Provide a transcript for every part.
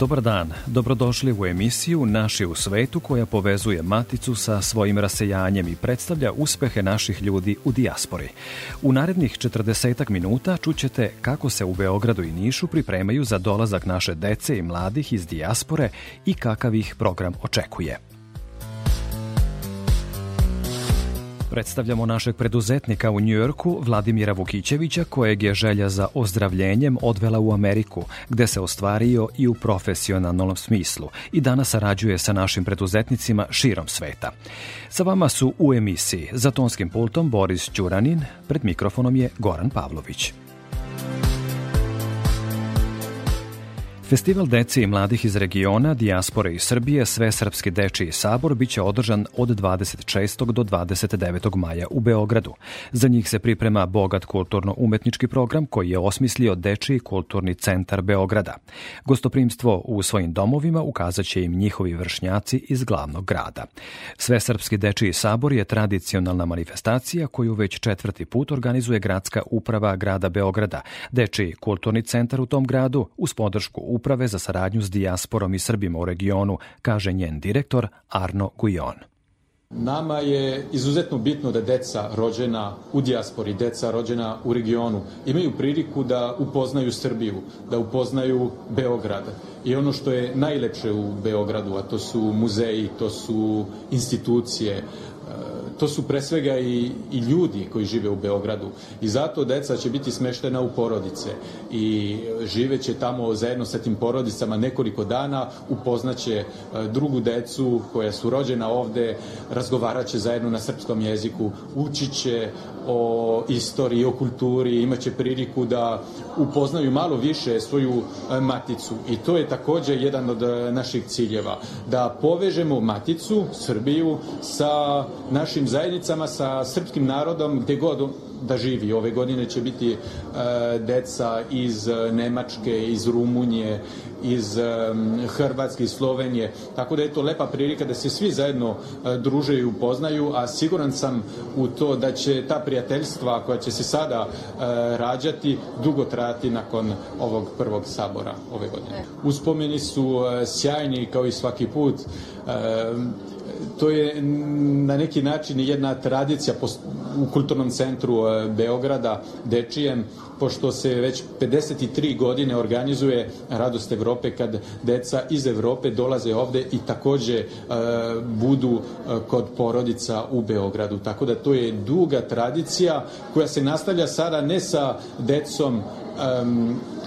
Dobar dan, dobrodošli u emisiju Naši u svetu koja povezuje Maticu sa svojim rasejanjem i predstavlja uspehe naših ljudi u dijaspori. U narednih 40 minuta čućete kako se u Beogradu i Nišu pripremaju za dolazak naše dece i mladih iz dijaspore i kakav ih program očekuje. Predstavljamo našeg preduzetnika u Njujorku, Vladimira Vukićevića, kojeg je želja za ozdravljenjem odvela u Ameriku, gde se ostvario i u profesionalnom smislu i danas sarađuje sa našim preduzetnicima širom sveta. Sa vama su u emisiji za tonskim pultom Boris Ćuranin, pred mikrofonom je Goran Pavlović. Festival dece i mladih iz regiona, dijaspore i Srbije, Sve srpski dečiji sabor biće održan od 26. do 29. maja u Beogradu. Za njih se priprema bogat kulturno-umetnički program koji je osmislio Dečiji kulturni centar Beograda. Gostoprimstvo u svojim domovima ukazat će im njihovi vršnjaci iz glavnog grada. Sve srpski dečiji sabor je tradicionalna manifestacija koju već četvrti put organizuje gradska uprava grada Beograda. Dečiji kulturni centar u tom gradu uz podršku uprave za saradnju s dijasporom i Srbima u regionu, kaže njen direktor Arno Gujon. Nama je izuzetno bitno da deca rođena u dijaspori, deca rođena u regionu, imaju priliku da upoznaju Srbiju, da upoznaju Beograd. I ono što je najlepše u Beogradu, a to su muzeji, to su institucije, to su pre svega i, i ljudi koji žive u Beogradu. I zato deca će biti smeštena u porodice. I živeće tamo zajedno sa tim porodicama nekoliko dana, upoznaće e, drugu decu koja su rođena ovde, razgovaraće zajedno na srpskom jeziku, učiće o istoriji, o kulturi, imaće priliku da upoznaju malo više svoju e, maticu. I to je takođe jedan od e, naših ciljeva, da povežemo maticu, Srbiju, sa našim zajednicama, sa srpskim narodom, gde god da živi. Ove godine će biti e, deca iz Nemačke, iz Rumunije, iz Hrvatske i Slovenije. Tako da je to lepa prilika da se svi zajedno e, druže i upoznaju, a siguran sam u to da će ta prijateljstva koja će se sada e, rađati dugo trajati nakon ovog prvog sabora ove godine. Uspomeni su e, sjajni kao i svaki put to je na neki način jedna tradicija u kulturnom centru Beograda, Dečijem, pošto se već 53 godine organizuje Radost Evrope kad deca iz Evrope dolaze ovde i takođe e, budu e, kod porodica u Beogradu. Tako da to je duga tradicija koja se nastavlja sada ne sa decom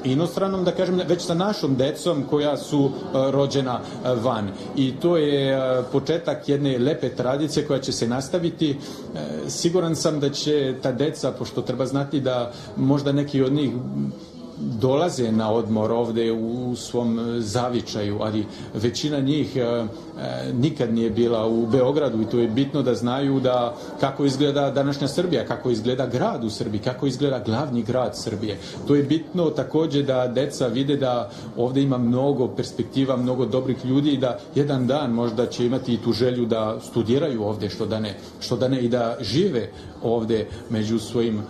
inostranom, da kažem, već sa našom decom koja su uh, rođena uh, van. I to je uh, početak jedne lepe tradicije koja će se nastaviti. Siguran sam da će ta deca, pošto treba znati da možda neki od njih dolaze na odmor ovde u svom zavičaju, ali većina njih e, e, nikad nije bila u Beogradu i to je bitno da znaju da kako izgleda današnja Srbija, kako izgleda grad u Srbiji, kako izgleda glavni grad Srbije. To je bitno takođe da deca vide da ovde ima mnogo perspektiva, mnogo dobrih ljudi i da jedan dan možda će imati i tu želju da studiraju ovde, što da ne, što da ne i da žive ovde među svojim e,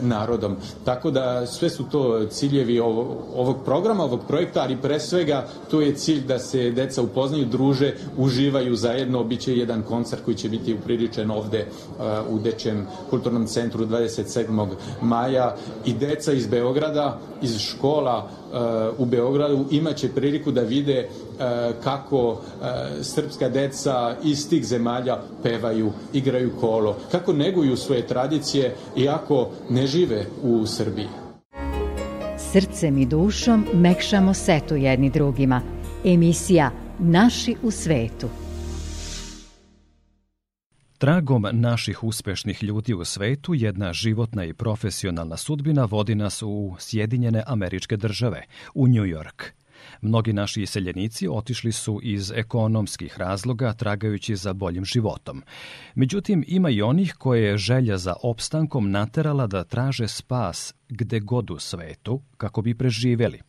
narodom. Tako da sve su to ciljevi ovog, ovog programa, ovog projekta, ali pre svega to je cilj da se deca upoznaju, druže, uživaju zajedno. Biće jedan koncert koji će biti upriličen ovde uh, u Dečjem kulturnom centru 27. maja i deca iz Beograda, iz škola uh, u Beogradu imaće priliku da vide uh, kako srpska deca iz tih zemalja pevaju, igraju kolo, kako neguju svoje tradicije iako ne žive u Srbiji. Srcem i dušom mekšamo setu jedni drugima. Emisija Naši u svetu. Tragom naših uspešnih ljudi u svetu, jedna životna i profesionalna sudbina vodi nas u Sjedinjene američke države, u New York. Mnogi naši iseljenici otišli su iz ekonomskih razloga tragajući za boljim životom. Međutim, ima i onih koje je želja za opstankom naterala da traže spas gde god u svetu kako bi preživeli.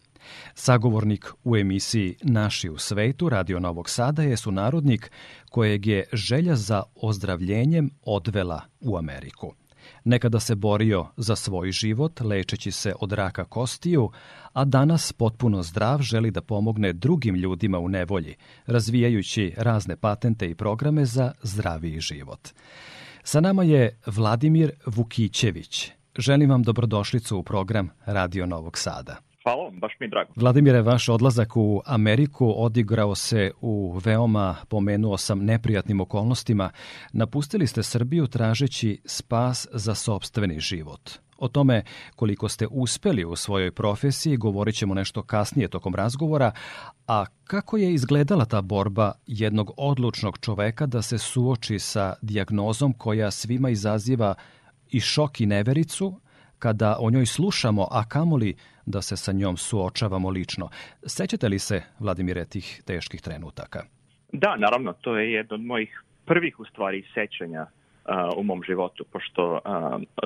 Sagovornik u emisiji Naši u svetu Radio Novog Sada je sunarodnik kojeg je želja za ozdravljenjem odvela u Ameriku. Nekada se borio za svoj život, lečeći se od raka kostiju, a danas potpuno zdrav želi da pomogne drugim ljudima u nevolji, razvijajući razne patente i programe za zdraviji život. Sa nama je Vladimir Vukićević. Želim vam dobrodošlicu u program Radio Novog Sada. Hvala vam, baš mi je drago. Vladimire, vaš odlazak u Ameriku odigrao se u veoma, pomenuo sam, neprijatnim okolnostima. Napustili ste Srbiju tražeći spas za sobstveni život. O tome koliko ste uspeli u svojoj profesiji govorit ćemo nešto kasnije tokom razgovora, a kako je izgledala ta borba jednog odlučnog čoveka da se suoči sa dijagnozom koja svima izaziva i šok i nevericu, kada o njoj slušamo, a kamoli da se sa njom suočavamo lično. Sećate li se, Vladimire, tih teških trenutaka? Da, naravno, to je jedno od mojih prvih u stvari sećanja uh, u mom životu, pošto uh,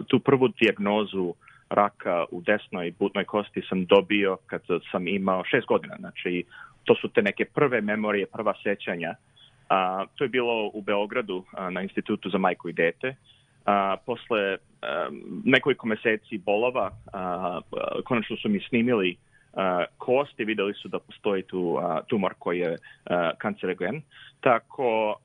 tu prvu dijagnozu raka u desnoj butnoj kosti sam dobio kad sam imao šest godina. Znači, to su te neke prve memorije, prva sećanja. Uh, to je bilo u Beogradu uh, na Institutu za majku i dete. A, posle a, nekoliko meseci bolova, konačno su mi snimili a, kost i videli su da postoji tu tumor koji je kancerogen. Tako,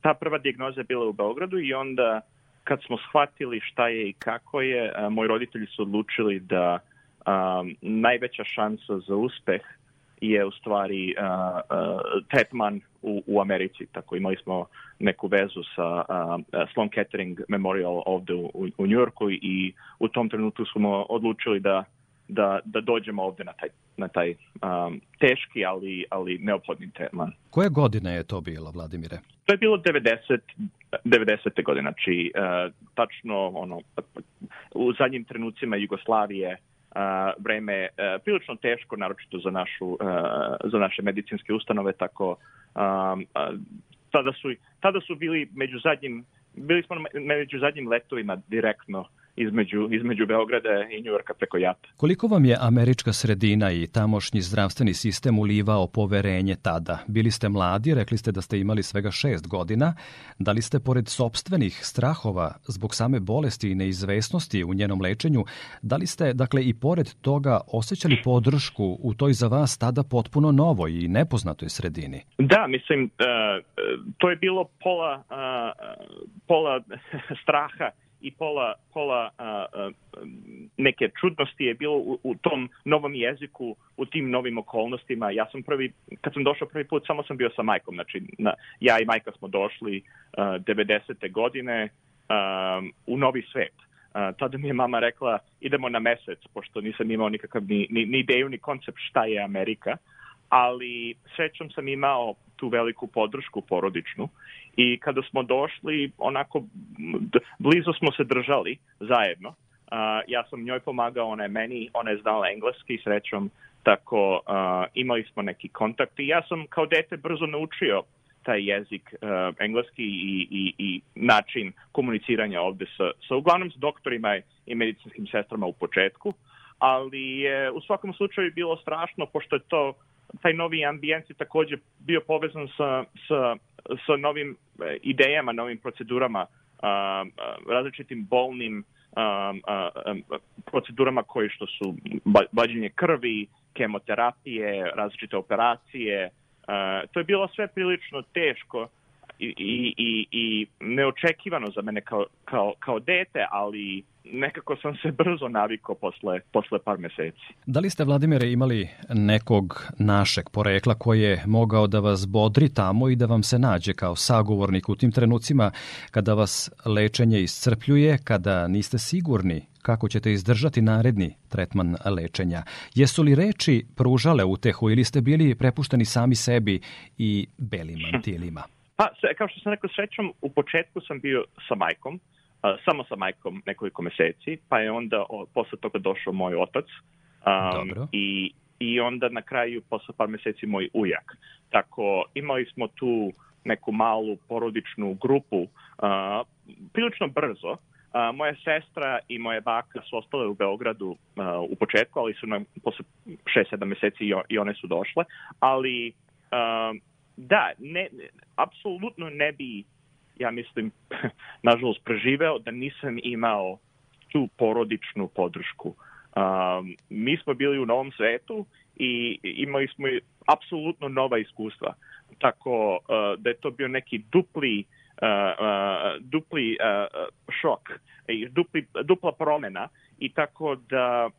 ta prva dijagnoza je bila u Beogradu i onda kad smo shvatili šta je i kako je, moji roditelji su odlučili da najveća šansa za uspeh je u stvari uh, uh, tretman u, u Americi. Tako imali smo neku vezu sa uh, Sloan Kettering Memorial ovde u, u Njujorku i u tom trenutku smo odlučili da da, da dođemo ovde na taj, na taj um, teški, ali, ali neophodni tretman. Koje godine je to bilo, Vladimire? To je bilo 90, 90. godine, znači uh, tačno ono, u zadnjim trenucima Jugoslavije vreme prilično teško, naročito za, našu, za naše medicinske ustanove, tako tada su, tada su bili među zadnjim, bili smo među zadnjim letovima direktno između, između Beograda i Njujorka preko Jata. Koliko vam je američka sredina i tamošnji zdravstveni sistem ulivao poverenje tada? Bili ste mladi, rekli ste da ste imali svega šest godina. Da li ste, pored sobstvenih strahova zbog same bolesti i neizvesnosti u njenom lečenju, da li ste, dakle, i pored toga osjećali podršku u toj za vas tada potpuno novoj i nepoznatoj sredini? Da, mislim, uh, to je bilo pola, uh, pola straha i pola, pola a, a, neke čudnosti je bilo u, u tom novom jeziku, u tim novim okolnostima. Ja sam prvi, kad sam došao prvi put, samo sam bio sa majkom. Znači, na, ja i majka smo došli a, 90. godine a, u novi svet. A, tada mi je mama rekla idemo na mesec, pošto nisam imao nikakav ni, ni, ni ideju, ni koncept šta je Amerika ali srećom sam imao tu veliku podršku porodičnu i kada smo došli onako blizu smo se držali zajedno. Uh, ja sam njoj pomagao, ona je meni, ona je znala engleski srećom, tako uh, imali smo neki kontakt i ja sam kao dete brzo naučio taj jezik uh, engleski i, i, i način komuniciranja ovde sa, sa uglavnom s doktorima i medicinskim sestrama u početku, ali je u svakom slučaju bilo strašno pošto je to taj novi ambijent je takođe bio povezan sa, sa, sa novim e, idejama, novim procedurama, a, različitim bolnim a, a, procedurama koji što su vađenje krvi, kemoterapije, različite operacije. To je bilo sve prilično teško i, i, i, neočekivano za mene kao, kao, kao dete, ali nekako sam se brzo navikao posle, posle par meseci. Da li ste, Vladimire, imali nekog našeg porekla koji je mogao da vas bodri tamo i da vam se nađe kao sagovornik u tim trenucima kada vas lečenje iscrpljuje, kada niste sigurni kako ćete izdržati naredni tretman lečenja. Jesu li reči pružale utehu ili ste bili prepušteni sami sebi i belim mantilima? Pa, kao što sam rekao, srećom, u početku sam bio sa majkom, uh, samo sa majkom nekoliko meseci, pa je onda o, posle toga došao moj otac um, Dobro. i, i onda na kraju, posle par meseci, moj ujak. Tako, imali smo tu neku malu porodičnu grupu uh, prilično brzo. Uh, moja sestra i moja baka su ostale u Beogradu uh, u početku, ali su nam posle 6-7 meseci i, i one su došle. Ali uh, da, ne, ne, apsolutno ne bi, ja mislim, nažalost, preživeo da nisam imao tu porodičnu podršku. Um, mi smo bili u novom svetu i imali smo apsolutno nova iskustva. Tako uh, da je to bio neki dupli uh, uh, dupli uh, šok i dupli, dupla promena i tako da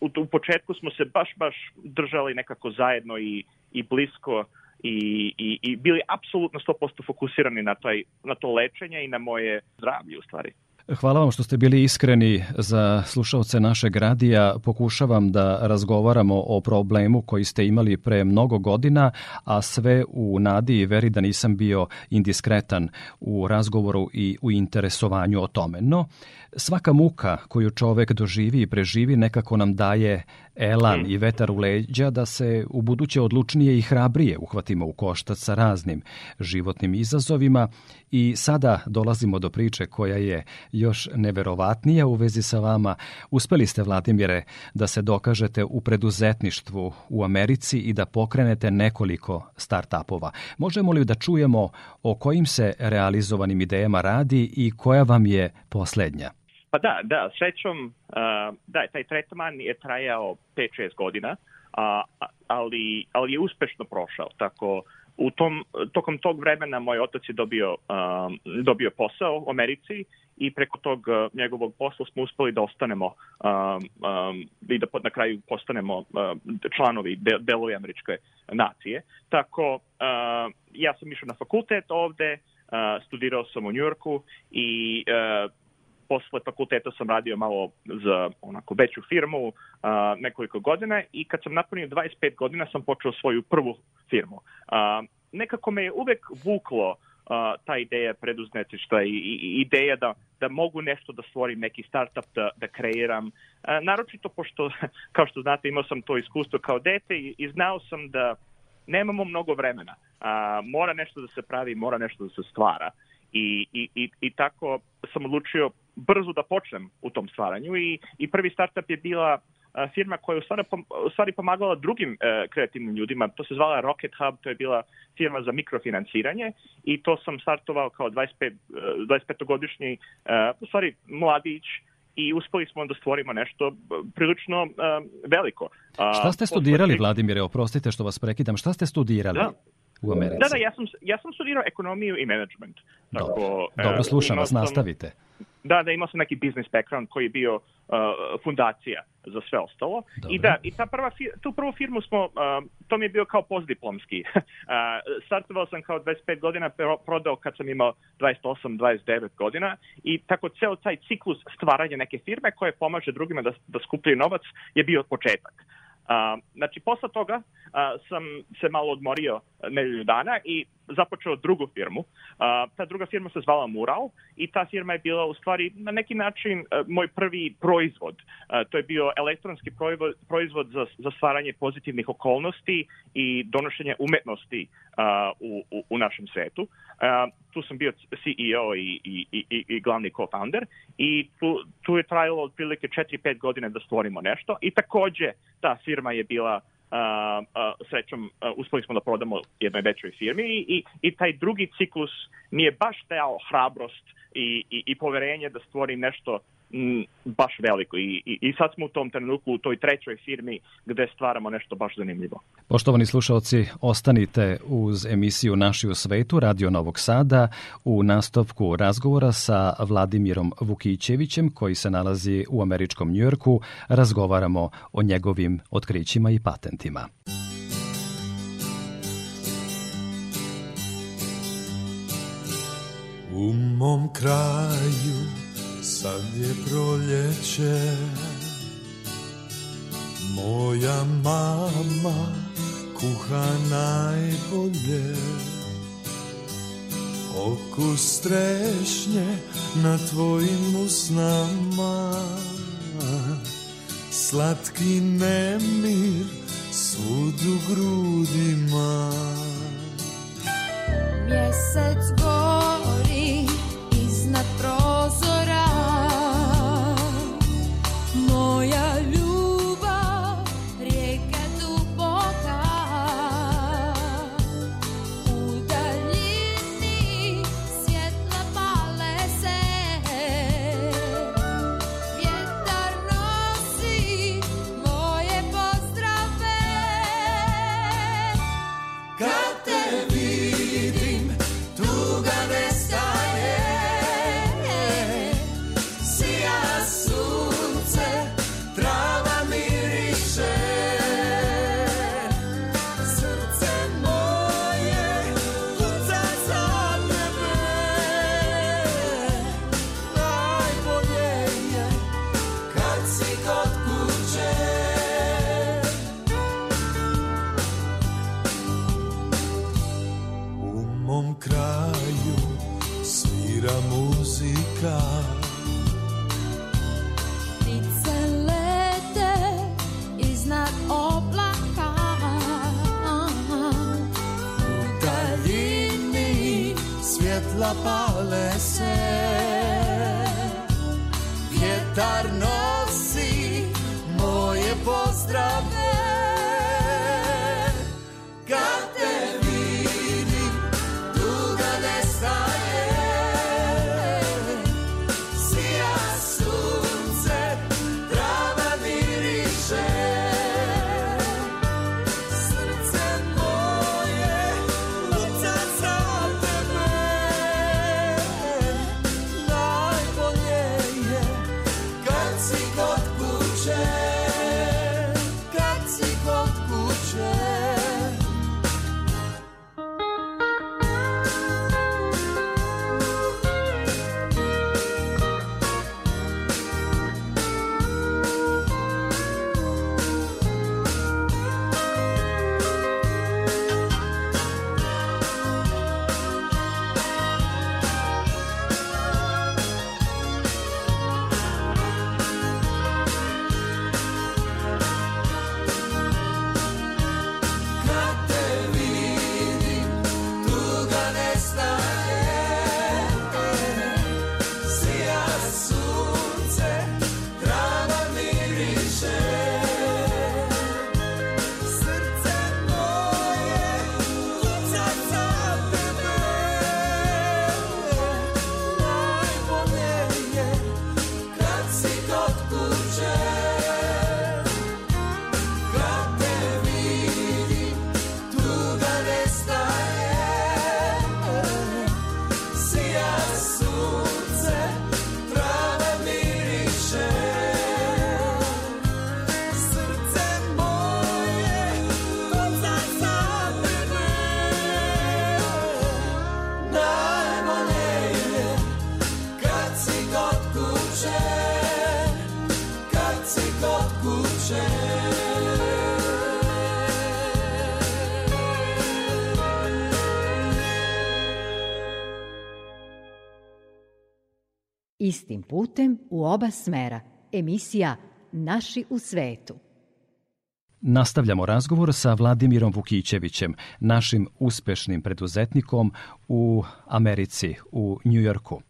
uh, u, u početku smo se baš baš držali nekako zajedno i, i blisko i, i, i bili apsolutno 100% fokusirani na, taj, na to lečenje i na moje zdravlje u stvari. Hvala vam što ste bili iskreni za slušalce našeg radija. Pokušavam da razgovaramo o problemu koji ste imali pre mnogo godina, a sve u nadi i veri da nisam bio indiskretan u razgovoru i u interesovanju o tome. No, svaka muka koju čovek doživi i preživi nekako nam daje elan i vetar u leđa da se u buduće odlučnije i hrabrije uhvatimo u koštac sa raznim životnim izazovima i sada dolazimo do priče koja je još neverovatnija u vezi sa vama. Uspeli ste, Vladimire, da se dokažete u preduzetništvu u Americi i da pokrenete nekoliko start-upova. Možemo li da čujemo o kojim se realizovanim idejama radi i koja vam je poslednja? Pa da, da, srećom, uh, da, taj tretman je trajao 5-6 godina, uh, ali, ali je uspešno prošao, tako u tom, tokom tog vremena moj otac je dobio, um, dobio posao u Americi i preko tog uh, njegovog posla smo uspeli da ostanemo um, um, i da na kraju postanemo uh, članovi de, delovi američke nacije. Tako, uh, ja sam išao na fakultet ovde, uh, studirao sam u Njujorku i uh, posle fakulteta sam radio malo za onako veću firmu uh, nekoliko godina i kad sam napunio 25 godina sam počeo svoju prvu firmu. Uh, nekako me je uvek vuklo uh, ta ideja preduzetništva i, i, i ideja da, da mogu nešto da stvorim, neki startup da, da kreiram. Uh, naročito pošto, kao što znate, imao sam to iskustvo kao dete i, i znao sam da nemamo mnogo vremena. Uh, mora nešto da se pravi, mora nešto da se stvara. I, i, i, i tako sam odlučio brzo da počnem u tom stvaranju i, i prvi startup je bila firma koja je u stvari, u stvari pomagala drugim e, kreativnim ljudima. To se zvala Rocket Hub, to je bila firma za mikrofinansiranje i to sam startovao kao 25, 25-godišnji, e, u stvari mladić i uspeli smo da stvorimo nešto prilično uh, veliko. Uh, Šta ste studirali, Vladimire? Oprostite što vas prekidam. Šta ste studirali? Da u Americi? Da, da, ja sam, ja sam studirao ekonomiju i management. Tako, Dobro, Dobro slušam vas, nastavite. Da, da, imao sam neki business background koji je bio uh, fundacija za sve ostalo. Dobre. I da, i ta prva, tu prvu firmu smo, uh, to mi je bio kao postdiplomski. uh, startovao sam kao 25 godina, prodao kad sam imao 28-29 godina i tako ceo taj ciklus stvaranja neke firme koje pomaže drugima da, da skupljaju novac je bio početak. Uh, znači, posle toga uh, sam se malo odmorio nedelju dana i započeo drugu firmu. Uh, ta druga firma se zvala Mural i ta firma je bila u stvari na neki način uh, moj prvi proizvod. Uh, to je bio elektronski proizvod, proizvod za, za stvaranje pozitivnih okolnosti i donošenje umetnosti uh, u, u, u našem svetu. Uh, tu sam bio CEO i, i, i, i glavni co-founder i tu, tu je trajalo otprilike 4-5 godine da stvorimo nešto i takođe ta firma je bila Uh, uh, srećom uh, uspeli smo da prodamo jednoj većoj firmi i, i, i taj drugi ciklus mi je baš dao hrabrost i, i, i poverenje da stvori nešto m, baš veliko I, i, i sad smo u tom trenutku u toj trećoj firmi gde stvaramo nešto baš zanimljivo. Poštovani slušalci, ostanite uz emisiju Naši u svetu Radio Novog Sada u nastavku razgovora sa Vladimirom Vukićevićem koji se nalazi u američkom Njujorku. Razgovaramo o njegovim otkrićima i patentima. U mom kraju Sad je proljeće. Moja mama kuha najbolje. Okus trešnje na tvojim usnama. Slatki nemir svud u grudima. Mjesec gori Si kod kuće Istim putem u oba smera. Emisija Naši u svetu. Nastavljamo razgovor sa Vladimirom Vukićevićem, našim uspešnim preduzetnikom u Americi, u Njujorku.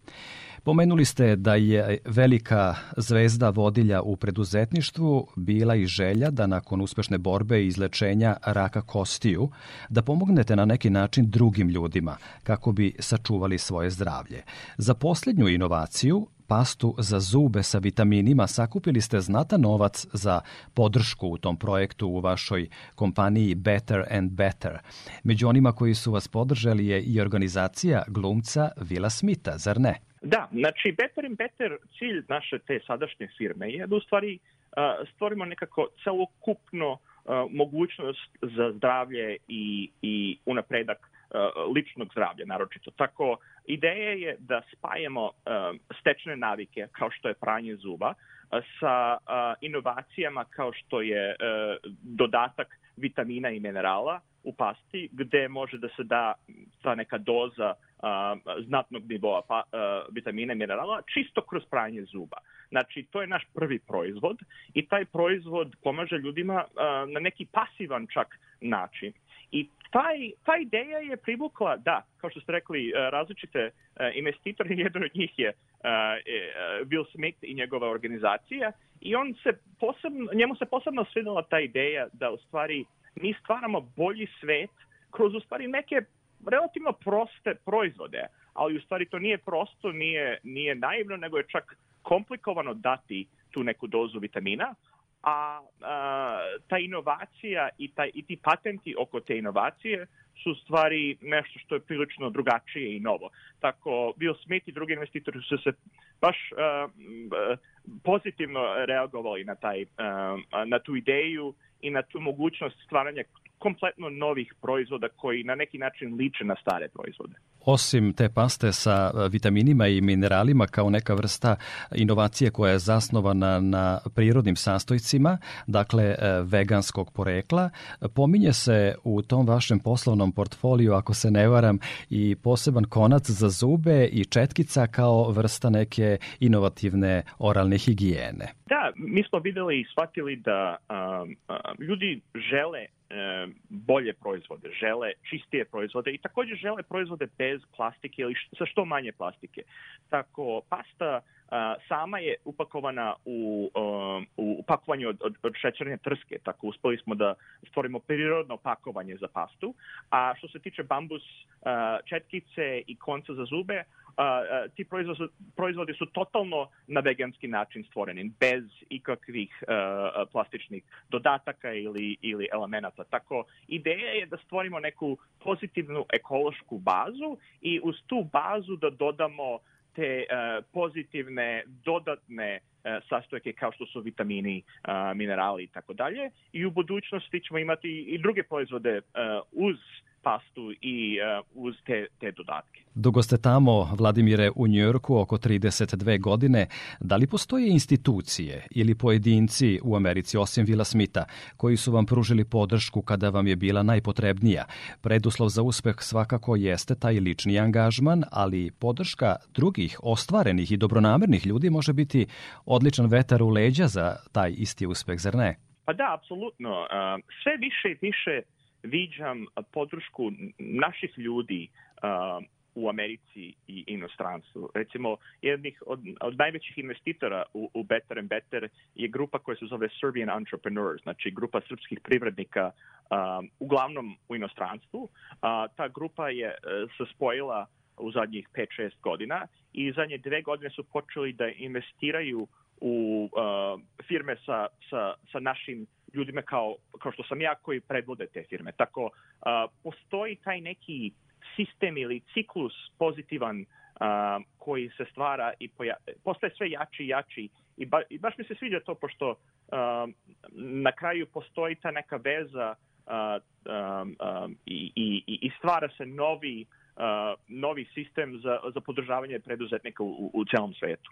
Pomenuli ste da je velika zvezda vodilja u preduzetništvu bila i želja da nakon uspešne borbe i izlečenja raka kostiju, da pomognete na neki način drugim ljudima kako bi sačuvali svoje zdravlje. Za posljednju inovaciju, pastu za zube sa vitaminima, sakupili ste znatan novac za podršku u tom projektu u vašoj kompaniji Better and Better. Među onima koji su vas podržali je i organizacija glumca Vila Smita, zar ne? Da, znači Better and Better cilj naše te sadašnje firme je da u stvari uh, stvorimo nekako celokupno uh, mogućnost za zdravlje i, i unapredak uh, ličnog zdravlja naročito. Tako, ideja je da spajamo stečne navike kao što je pranje zuba sa inovacijama kao što je dodatak vitamina i minerala u pasti gde može da se da ta neka doza znatnog nivoa pa, vitamina i minerala, čisto kroz pranje zuba. Znači, to je naš prvi proizvod i taj proizvod pomaže ljudima na neki pasivan čak način. I taj, ta ideja je privukla, da, kao što ste rekli, različite investitore, jedan od njih je Bill Smith i njegova organizacija i on se posebno, njemu se posebno svidela ta ideja da u stvari mi stvaramo bolji svet kroz u stvari neke relativno proste proizvode, ali u stvari to nije prosto, nije, nije naivno, nego je čak komplikovano dati tu neku dozu vitamina, a, a ta inovacija i, taj, i ti patenti oko te inovacije su stvari nešto što je prilično drugačije i novo. Tako Bill Smith i drugi investitori su se baš uh, pozitivno reagovali na, taj, uh, na tu ideju i na tu mogućnost stvaranja kompletno novih proizvoda koji na neki način liče na stare proizvode. Osim te paste sa e, vitaminima i mineralima kao neka vrsta inovacije koja je zasnovana na prirodnim sastojcima, dakle e, veganskog porekla, pominje se u tom vašem poslovnom portfoliju, ako se ne varam, i poseban konac za zube i četkica kao vrsta neke inovativne oralne higijene. Da, mi smo videli i shvatili da um, um, ljudi žele bolje proizvode, žele čistije proizvode i takođe žele proizvode bez plastike ili sa što manje plastike. Tako, pasta sama je upakovana u, u pakovanju od, od, od šećerne trske, tako uspeli smo da stvorimo prirodno pakovanje za pastu, a što se tiče bambus četkice i konca za zube, a, ti proizvodi, proizvodi su totalno na veganski način stvoreni, bez ikakvih a, plastičnih dodataka ili, ili elemenata. Tako, ideja je da stvorimo neku pozitivnu ekološku bazu i uz tu bazu da dodamo te uh, pozitivne dodatne uh, sastojke kao što su vitamini, uh, minerali i tako dalje. I u budućnosti ćemo imati i druge proizvode uh, uz pastu i uh, uz te, te dodatke. Dugo ste tamo, Vladimire, u Njujorku oko 32 godine. Da li postoje institucije ili pojedinci u Americi, osim Vila Smitha, koji su vam pružili podršku kada vam je bila najpotrebnija? Preduslov za uspeh svakako jeste taj lični angažman, ali podrška drugih ostvarenih i dobronamernih ljudi može biti odličan vetar u leđa za taj isti uspeh, zar ne? Pa da, apsolutno. Sve više i više viđam podršku naših ljudi u Americi i inostranstvu. Recimo, jednih od, od najvećih investitora u, u Better and Better je grupa koja se zove Serbian Entrepreneurs, znači grupa srpskih privrednika um, uglavnom u inostranstvu. Uh, ta grupa je uh, se spojila u zadnjih 5-6 godina i zadnje dve godine su počeli da investiraju u uh, firme sa, sa, sa našim ljudima kao, kao što sam ja koji predvode te firme. Tako, uh, postoji taj neki sistem ili ciklus pozitivan uh, koji se stvara i poja postaje sve jači i jači i, ba i baš mi se sviđa to pošto uh, na kraju postoji ta neka veza uh, um, um, i, i, i stvara se novi uh, novi sistem za, za podržavanje preduzetnika u, u celom svetu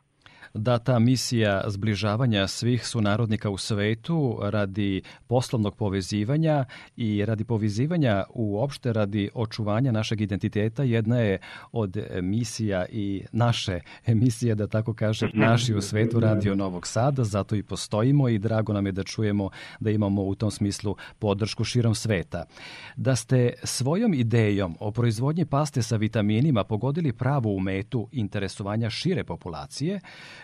da ta misija zbližavanja svih sunarodnika u svetu radi poslovnog povezivanja i radi povezivanja uopšte radi očuvanja našeg identiteta jedna je od misija i naše emisije, da tako kažem, naši u svetu Radio Novog Sada, zato i postojimo i drago nam je da čujemo da imamo u tom smislu podršku širom sveta. Da ste svojom idejom o proizvodnji paste sa vitaminima pogodili pravu u metu interesovanja šire populacije,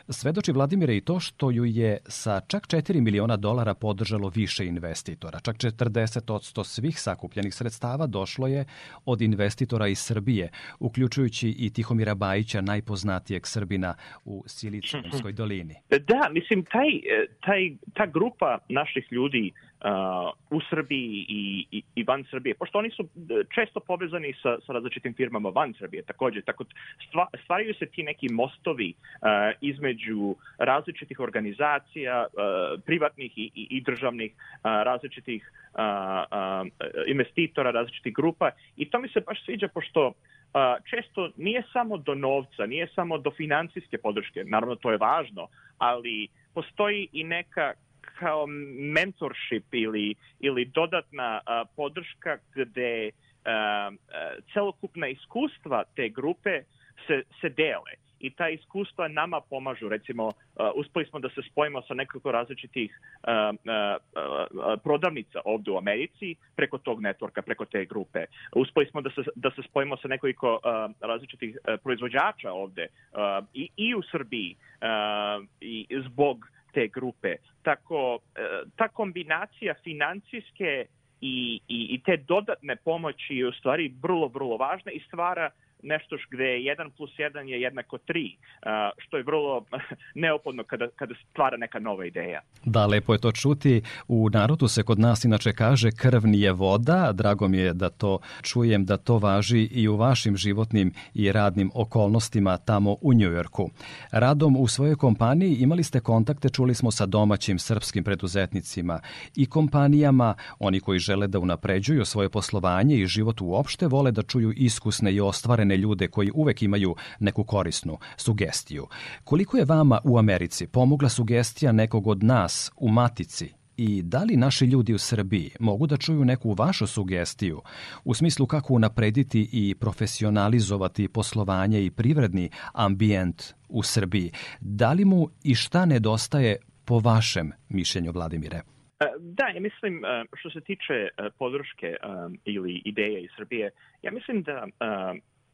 Svedoči Vladimire i to što ju je sa čak 4 miliona dolara podržalo više investitora. Čak 40% svih sakupljenih sredstava došlo je od investitora iz Srbije, uključujući i Tihomira Bajića, najpoznatijeg Srbina u Silicijumskoj dolini. Da, mislim, taj, taj, ta grupa naših ljudi u Srbiji i, i, i van Srbije, pošto oni su e, često povezani sa, sa različitim firmama van Srbije takođe, tako stva, stvaraju se ti neki mostovi uh, između različitih organizacija, uh, privatnih i, i, i državnih, uh, različitih uh, uh, investitora, različitih grupa. I to mi se baš sviđa pošto Uh, često nije samo do novca, nije samo do financijske podrške, naravno to je važno, ali postoji i neka kao mentorship ili, ili dodatna a, podrška gde celokupna iskustva te grupe se, se dele i ta iskustva nama pomažu. Recimo, uh, uspeli smo da se spojimo sa nekoliko različitih uh, uh, prodavnica ovde u Americi preko tog networka, preko te grupe. Uspeli smo da se, da se spojimo sa nekoliko različitih proizvođača ovde i, i u Srbiji i zbog te grupe. Tako, ta kombinacija financijske i, i, i te dodatne pomoći je u stvari vrlo, vrlo važna i stvara nešto gde 1 plus 1 je jednako 3, što je vrlo neophodno kada, kada stvara neka nova ideja. Da, lepo je to čuti. U narodu se kod nas inače kaže krv nije voda. Drago mi je da to čujem, da to važi i u vašim životnim i radnim okolnostima tamo u Njujorku. Radom u svojoj kompaniji imali ste kontakte, čuli smo sa domaćim srpskim preduzetnicima i kompanijama, oni koji žele da unapređuju svoje poslovanje i život uopšte, vole da čuju iskusne i ostvarene one ljude koji uvek imaju neku korisnu sugestiju. Koliko je vama u Americi pomogla sugestija nekog od nas u Matici i da li naši ljudi u Srbiji mogu da čuju neku vašu sugestiju u smislu kako unaprediti i profesionalizovati poslovanje i privredni ambijent u Srbiji? Da li mu i šta nedostaje po vašem mišljenju, Vladimire? E, da, ja mislim, e, što se tiče e, podrške ili ideje iz Srbije, ja mislim da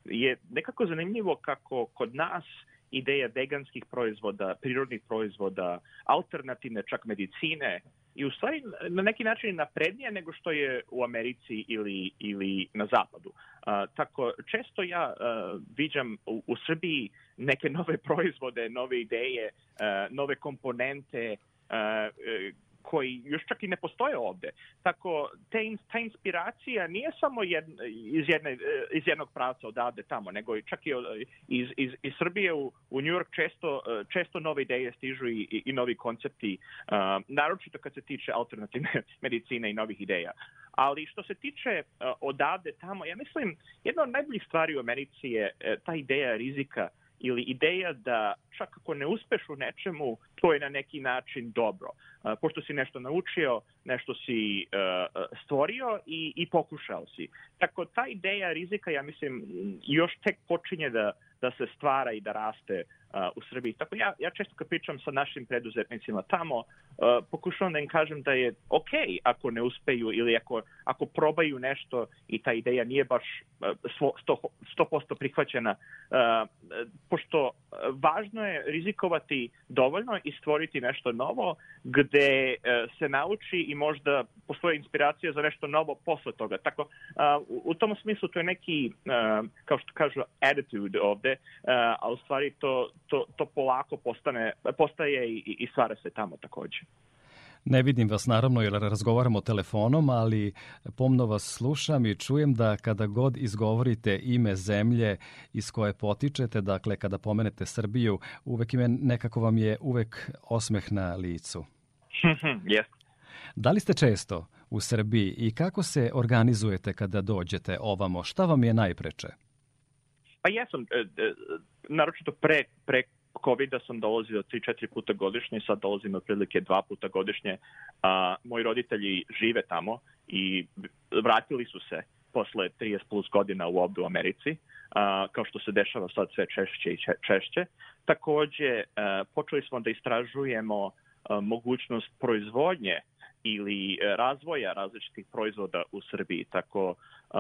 je nekako zanimljivo kako kod nas ideja veganskih proizvoda, prirodnih proizvoda, alternativne čak medicine i u stvari na neki način naprednija nego što je u Americi ili, ili na zapadu. A, tako, često ja a, viđam u, u Srbiji neke nove proizvode, nove ideje, a, nove komponente a, koji još čak i ne postoje ovde. Tako, te, ta inspiracija nije samo jedna, iz, jedne, iz jednog pravca odavde tamo, nego i čak i iz, iz, iz Srbije u, u New York često, često nove ideje stižu i, i, i novi koncepti, uh, naročito kad se tiče alternativne medicine i novih ideja. Ali što se tiče uh, odavde tamo, ja mislim, jedna od najboljih stvari u Americi je uh, ta ideja rizika ili ideja da čak ako ne uspeš u nečemu, to je na neki način dobro. Uh, pošto si nešto naučio, nešto si uh, stvorio i, i pokušao si. Tako ta ideja rizika, ja mislim, još tek počinje da, da se stvara i da raste u Srbiji. Tako ja, ja često kad pričam sa našim preduzetnicima tamo, uh, pokušavam da im kažem da je ok ako ne uspeju ili ako, ako probaju nešto i ta ideja nije baš uh, 100%, 100% prihvaćena, uh, pošto važno je rizikovati dovoljno i stvoriti nešto novo gde uh, se nauči i možda postoje inspiracija za nešto novo posle toga. Tako, uh, u, u tom smislu to je neki, uh, kao što kažu, attitude ovde, uh, a u stvari to, to, to polako postane, postaje i, i stvara se tamo takođe. Ne vidim vas naravno jer razgovaramo telefonom, ali pomno vas slušam i čujem da kada god izgovorite ime zemlje iz koje potičete, dakle kada pomenete Srbiju, uvek ime nekako vam je uvek osmeh na licu. yes. Da li ste često u Srbiji i kako se organizujete kada dođete ovamo? Šta vam je najpreče? Pa jesam, e, e, naročito pre, pre COVID-a sam dolazio 3-4 puta godišnje, sad dolazim otprilike dva puta godišnje. A, moji roditelji žive tamo i vratili su se posle 30 plus godina u ovde u Americi, a, kao što se dešava sad sve češće i češće. Takođe, a, počeli smo da istražujemo a, mogućnost proizvodnje ili razvoja različitih proizvoda u Srbiji. Tako, uh,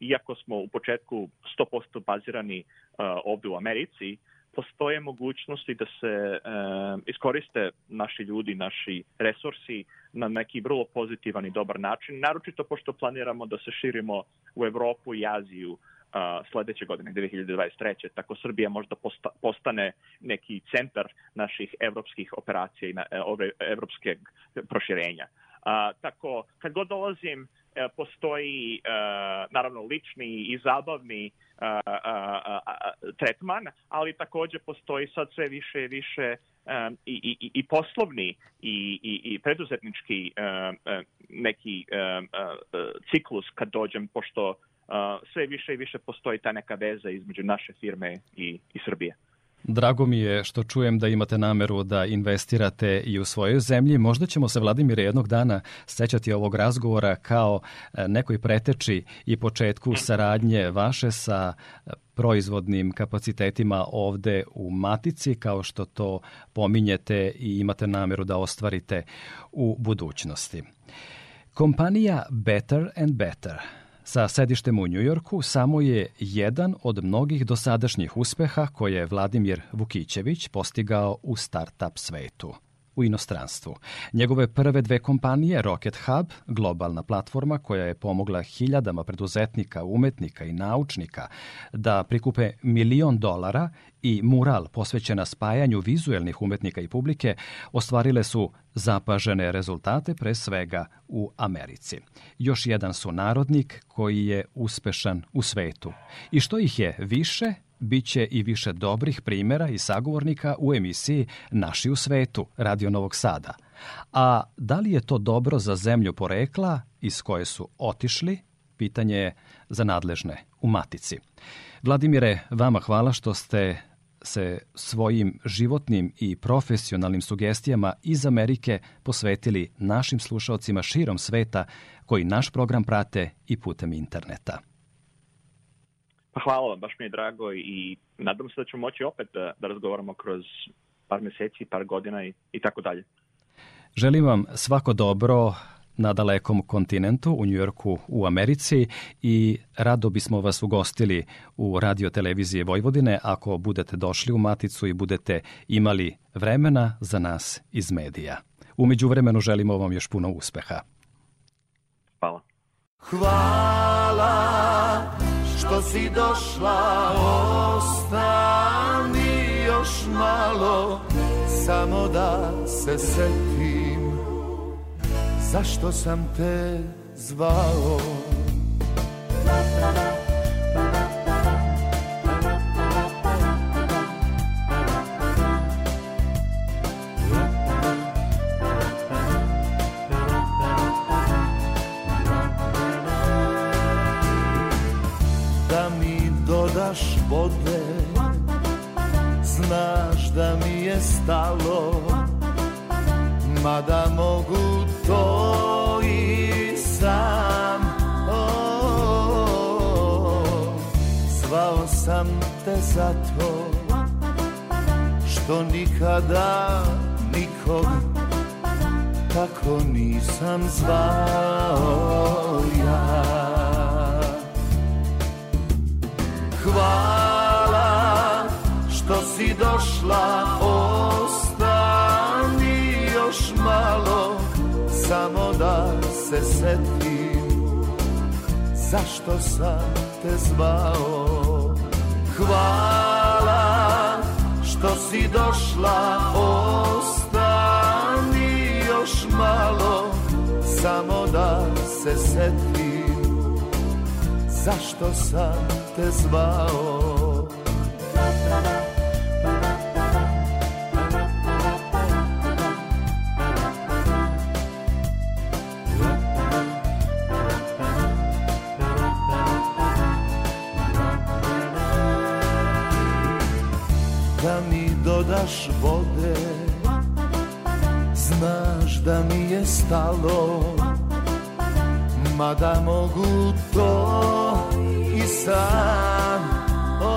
iako smo u početku 100% bazirani uh, ovde u Americi, postoje mogućnosti da se uh, iskoriste naši ljudi, naši resursi na neki vrlo pozitivan i dobar način, naročito pošto planiramo da se širimo u Evropu i Aziju uh, sledeće godine, 2023. Tako Srbija možda posta, postane neki centar naših evropskih operacija i na, e, evropske proširenja. A, tako, kad god dolazim, e, postoji e, naravno lični i zabavni a, a, a, a, tretman, ali takođe postoji sad sve više i više i, i, i poslovni i, i, i preduzetnički um, neki um, uh, ciklus kad dođem, pošto uh, sve više i više postoji ta neka veza između naše firme i, i Srbije. Drago mi je što čujem da imate nameru da investirate i u svojoj zemlji. Možda ćemo se, Vladimir, jednog dana sećati ovog razgovora kao e, nekoj preteči i početku saradnje vaše sa e, proizvodnim kapacitetima ovde u Matici, kao što to pominjete i imate nameru da ostvarite u budućnosti. Kompanija Better and Better sa sedištem u Njujorku samo je jedan od mnogih dosadašnjih uspeha koje je Vladimir Vukićević postigao u start-up svetu u inostranstvu. Njegove prve dve kompanije, Rocket Hub, globalna platforma koja je pomogla hiljadama preduzetnika, umetnika i naučnika da prikupe milion dolara i mural posvećena spajanju vizuelnih umetnika i publike, ostvarile su zapažene rezultate pre svega u Americi. Još jedan su narodnik koji je uspešan u svetu. I što ih je više, biće i više dobrih primera i sagovornika u emisiji Naši u svetu, Radio Novog Sada. A da li je to dobro za zemlju porekla iz koje su otišli, pitanje je za nadležne u Matici. Vladimire, vama hvala što ste se svojim životnim i profesionalnim sugestijama iz Amerike posvetili našim slušalcima širom sveta koji naš program prate i putem interneta. Pa hvala vam, baš mi je drago i nadam se da ćemo moći opet da, da razgovaramo kroz par meseci, par godina i, i tako dalje. Želim vam svako dobro na dalekom kontinentu, u Njujorku, u Americi i rado bismo vas ugostili u radio televizije Vojvodine ako budete došli u Maticu i budete imali vremena za nas iz medija. Umeđu vremenu želimo vam još puno uspeha. Hvala. Hvala što si došla, ostani još malo, samo da se setim zašto sam te zvao. Zato što nikada nikog tako nisam zvao ja. Hvala što si došla, ostani još malo, samo da se setim zašto sam te zvao. Hvala što si došla, ostani još malo, samo da se setim zašto sam te zvao da mi je stalo Mada mogu to i sam. O,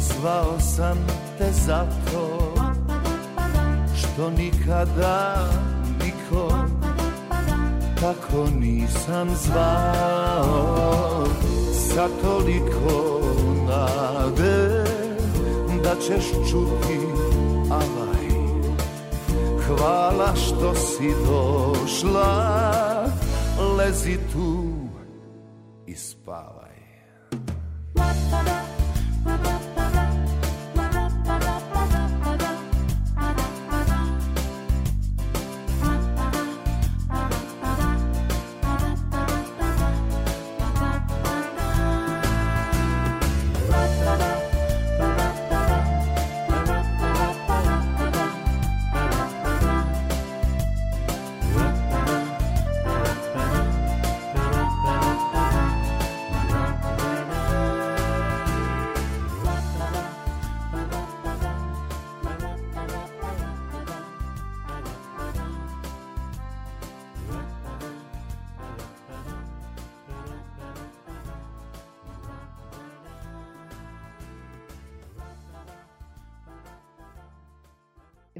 Zvao sam te zato Što nikada nikom Tako nisam zvao. Sa toliko nade Da ćeš čuti avaj Hvala što si došla. Lezi tu i spavaj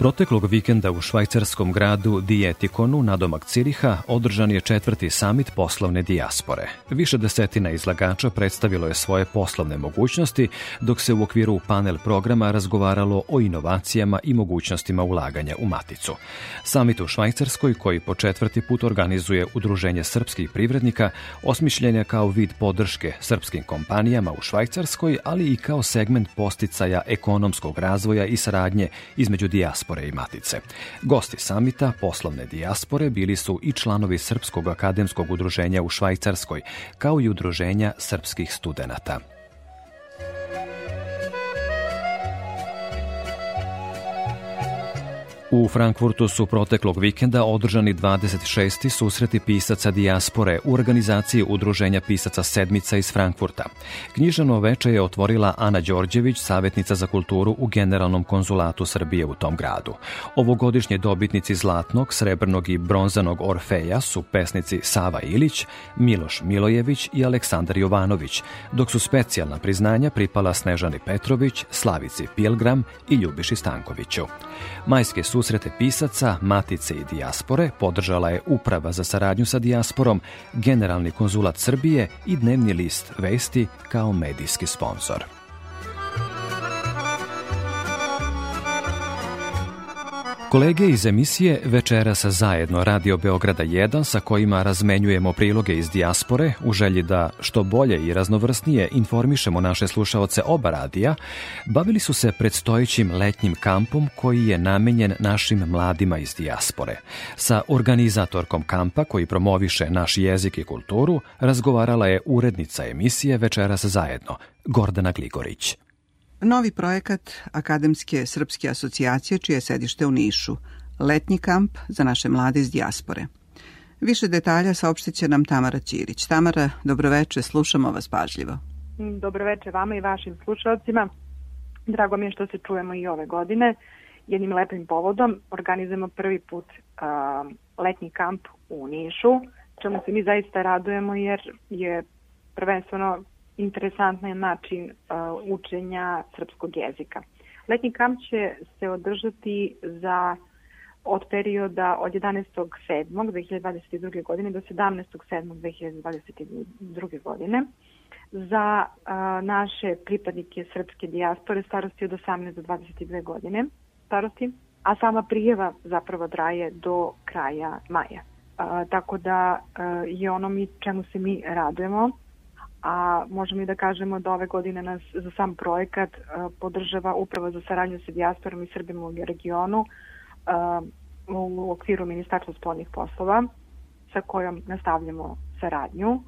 Proteklog vikenda u švajcarskom gradu Dietikonu, nadomak Ciriha, održan je četvrti samit poslovne dijaspore. Više desetina izlagača predstavilo je svoje poslovne mogućnosti, dok se u okviru panel programa razgovaralo o inovacijama i mogućnostima ulaganja u maticu. Samit u Švajcarskoj, koji po četvrti put organizuje Udruženje srpskih privrednika, osmišljen je kao vid podrške srpskim kompanijama u Švajcarskoj, ali i kao segment posticaja ekonomskog razvoja i saradnje između dijaspore i matice. Gosti samita poslovne dijaspore bili su i članovi Srpskog akademskog udruženja u Švajcarskoj, kao i udruženja srpskih studenata. U Frankfurtu su proteklog vikenda održani 26. susreti pisaca dijaspore u organizaciji Udruženja pisaca Sedmica iz Frankfurta. Knjižano veče je otvorila Ana Đorđević, savjetnica za kulturu u Generalnom konzulatu Srbije u tom gradu. Ovogodišnje dobitnici zlatnog, srebrnog i bronzanog Orfeja su pesnici Sava Ilić, Miloš Milojević i Aleksandar Jovanović, dok su specijalna priznanja pripala Snežani Petrović, Slavici Pilgram i Ljubiši Stankoviću. Majske susrete pisaca, matice i dijaspore podržala je Uprava za saradnju sa dijasporom, Generalni konzulat Srbije i dnevni list Vesti kao medijski sponsor. Kolege iz emisije Večeras zajedno Radio Beograda 1 sa kojima razmenjujemo priloge iz dijaspore u želji da što bolje i raznovrsnije informišemo naše slušaoce oba radija, bavili su se predstojećim letnjim kampom koji je namenjen našim mladima iz dijaspore. Sa organizatorkom kampa koji promoviše naš jezik i kulturu razgovarala je urednica emisije Večeras zajedno, Gordana Gligorić. Novi projekat Akademske srpske asocijacije, čije je sedište u Nišu. Letnji kamp za naše mlade iz dijaspore. Više detalja saopštit će nam Tamara Ćirić. Tamara, dobroveče, slušamo vas pažljivo. Dobroveče vama i vašim slušalcima. Drago mi je što se čujemo i ove godine. Jednim lepim povodom organizujemo prvi put uh, letnji kamp u Nišu, čemu se mi zaista radujemo jer je prvenstveno interesantan način uh, učenja srpskog jezika. Letnji kamp će se održati za od perioda od 11.7.2022. godine do 17.7.2022. godine za a, naše pripadnike srpske dijaspore starosti od 18 do 22 godine starosti, a sama prijeva zapravo traje do kraja maja. A, tako da a, je ono mi čemu se mi radujemo, a možemo i da kažemo da ove godine nas za sam projekat a, podržava upravo za saradnju sa dijasporom i Srbima u regionu a, u okviru Ministarstva spoljnih poslova sa kojom nastavljamo saradnju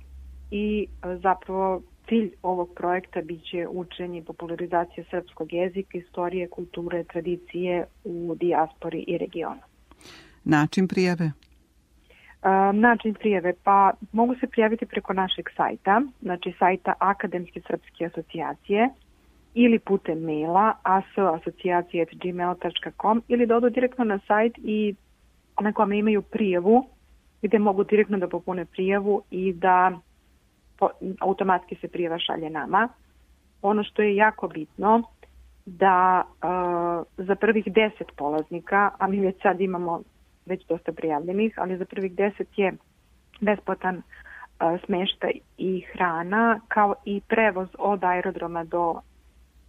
i a, zapravo cilj ovog projekta biće učenje i popularizacija srpskog jezika, istorije, kulture, tradicije u dijaspori i regionu. Način prijave? Način prijave, pa mogu se prijaviti preko našeg sajta, znači sajta Akademske srpske asocijacije ili putem maila asasocijacije.gmail.com ili da odu direktno na sajt i na kome imaju prijavu gde mogu direktno da popune prijavu i da po, automatski se prijava šalje nama. Ono što je jako bitno da uh, za prvih 10 polaznika, a mi već sad imamo već dosta prijavljenih, ali za prvih 10 je besplatan smeštaj i hrana, kao i prevoz od aerodroma do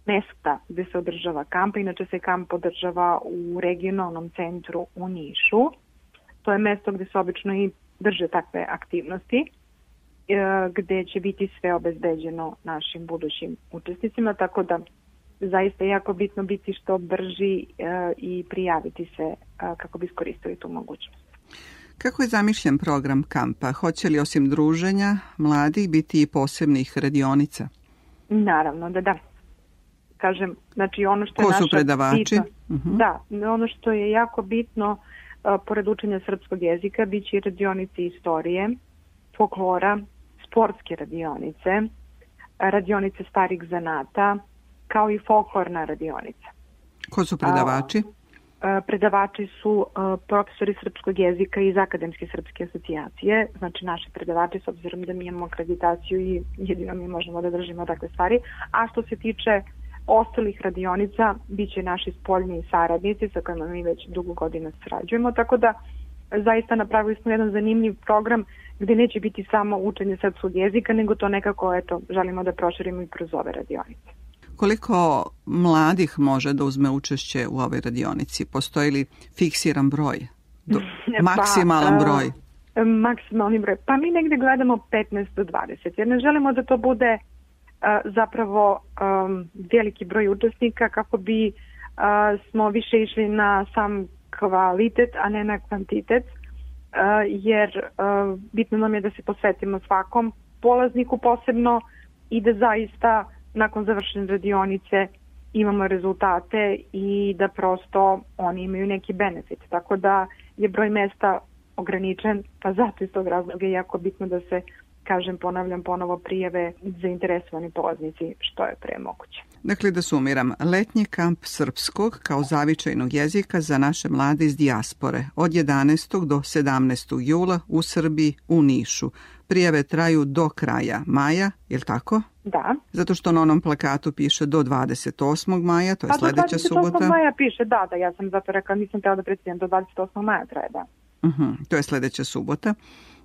mesta gde se održava kamp. Inače se kamp održava u regionalnom centru u Nišu. To je mesto gde se obično i drže takve aktivnosti gde će biti sve obezbeđeno našim budućim učesnicima, tako da zaista je jako bitno biti što brži i prijaviti se kako bi iskoristili tu mogućnost. Kako je zamišljen program kampa? Hoće li osim druženja mladih biti i posebnih radionica? Naravno da da. Kažem, znači ono što je Ko su naša predavači? Bitno, Uh -huh. Da, ono što je jako bitno, pored učenja srpskog jezika, bit će i radionice istorije, folklora, sportske radionice, radionice starih zanata, kao i folklorna radionica. Ko su predavači? Predavači su profesori srpskog jezika iz Akademske srpske asocijacije, znači naši predavači s obzirom da mi imamo akreditaciju i jedino mi možemo da držimo takve stvari. A što se tiče ostalih radionica, bit će naši spoljni saradnici sa kojima mi već dugo godina sarađujemo, tako da zaista napravili smo jedan zanimljiv program gde neće biti samo učenje srpskog jezika, nego to nekako eto, želimo da proširimo i kroz ove radionice. Koliko mladih može da uzme učešće u ovoj radionici? Postoji li fiksiran broj? Do, maksimalan Pa, broj? e, maksimalni broj. Pa mi negde gledamo 15 do 20, jer ne želimo da to bude e, zapravo um, veliki broj učesnika kako bi e, smo više išli na sam kvalitet, a ne na kvantitet, e, jer e, bitno nam je da se posvetimo svakom polazniku posebno i da zaista nakon završene radionice imamo rezultate i da prosto oni imaju neki benefit. Tako da je broj mesta ograničen, pa zato iz tog razloga je jako bitno da se, kažem, ponavljam ponovo prijeve zainteresovani polaznici što je pre moguće. Dakle, da sumiram, letnji kamp srpskog kao zavičajnog jezika za naše mlade iz dijaspore od 11. do 17. jula u Srbiji u Nišu. Prijave traju do kraja maja, je li tako? Da. Zato što na onom plakatu piše do 28. maja, to je Pa do sledeća 28. subota. maja piše, da, da, ja sam zato rekla, nisam tela da precizam, do 28. maja traje, da. Mhm, to je sledeća subota.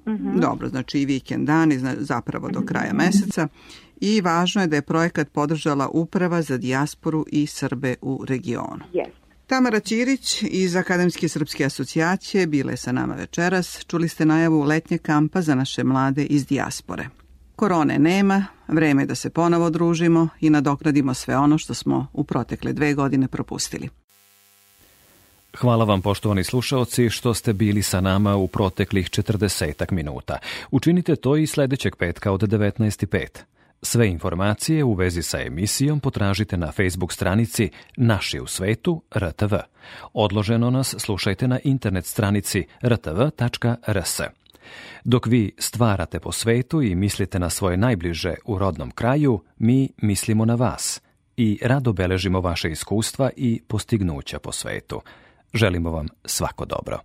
Mhm. Dobro, znači i vikend dani, zapravo do kraja meseca. I važno je da je projekat podržala Uprava za dijasporu i Srbe u regionu. Yes. Tamara Ćirić iz Akademske srpske asocijacije bile je sa nama večeras. Čuli ste najavu letnje kampa za naše mlade iz dijaspore. Korone nema, vreme je da se ponovo družimo i nadoknadimo sve ono što smo u protekle dve godine propustili. Hvala vam poštovani slušaoci što ste bili sa nama u proteklih 40 minuta. Učinite to i sledećeg petka od 19.05. Sve informacije u vezi sa emisijom potražite na Facebook stranici Naši u svetu RTV. Odloženo nas slušajte na internet stranici rtv.rs. Dok vi stvarate po svetu i mislite na svoje najbliže u rodnom kraju, mi mislimo na vas i rado beležimo vaše iskustva i postignuća po svetu. Želimo vam svako dobro.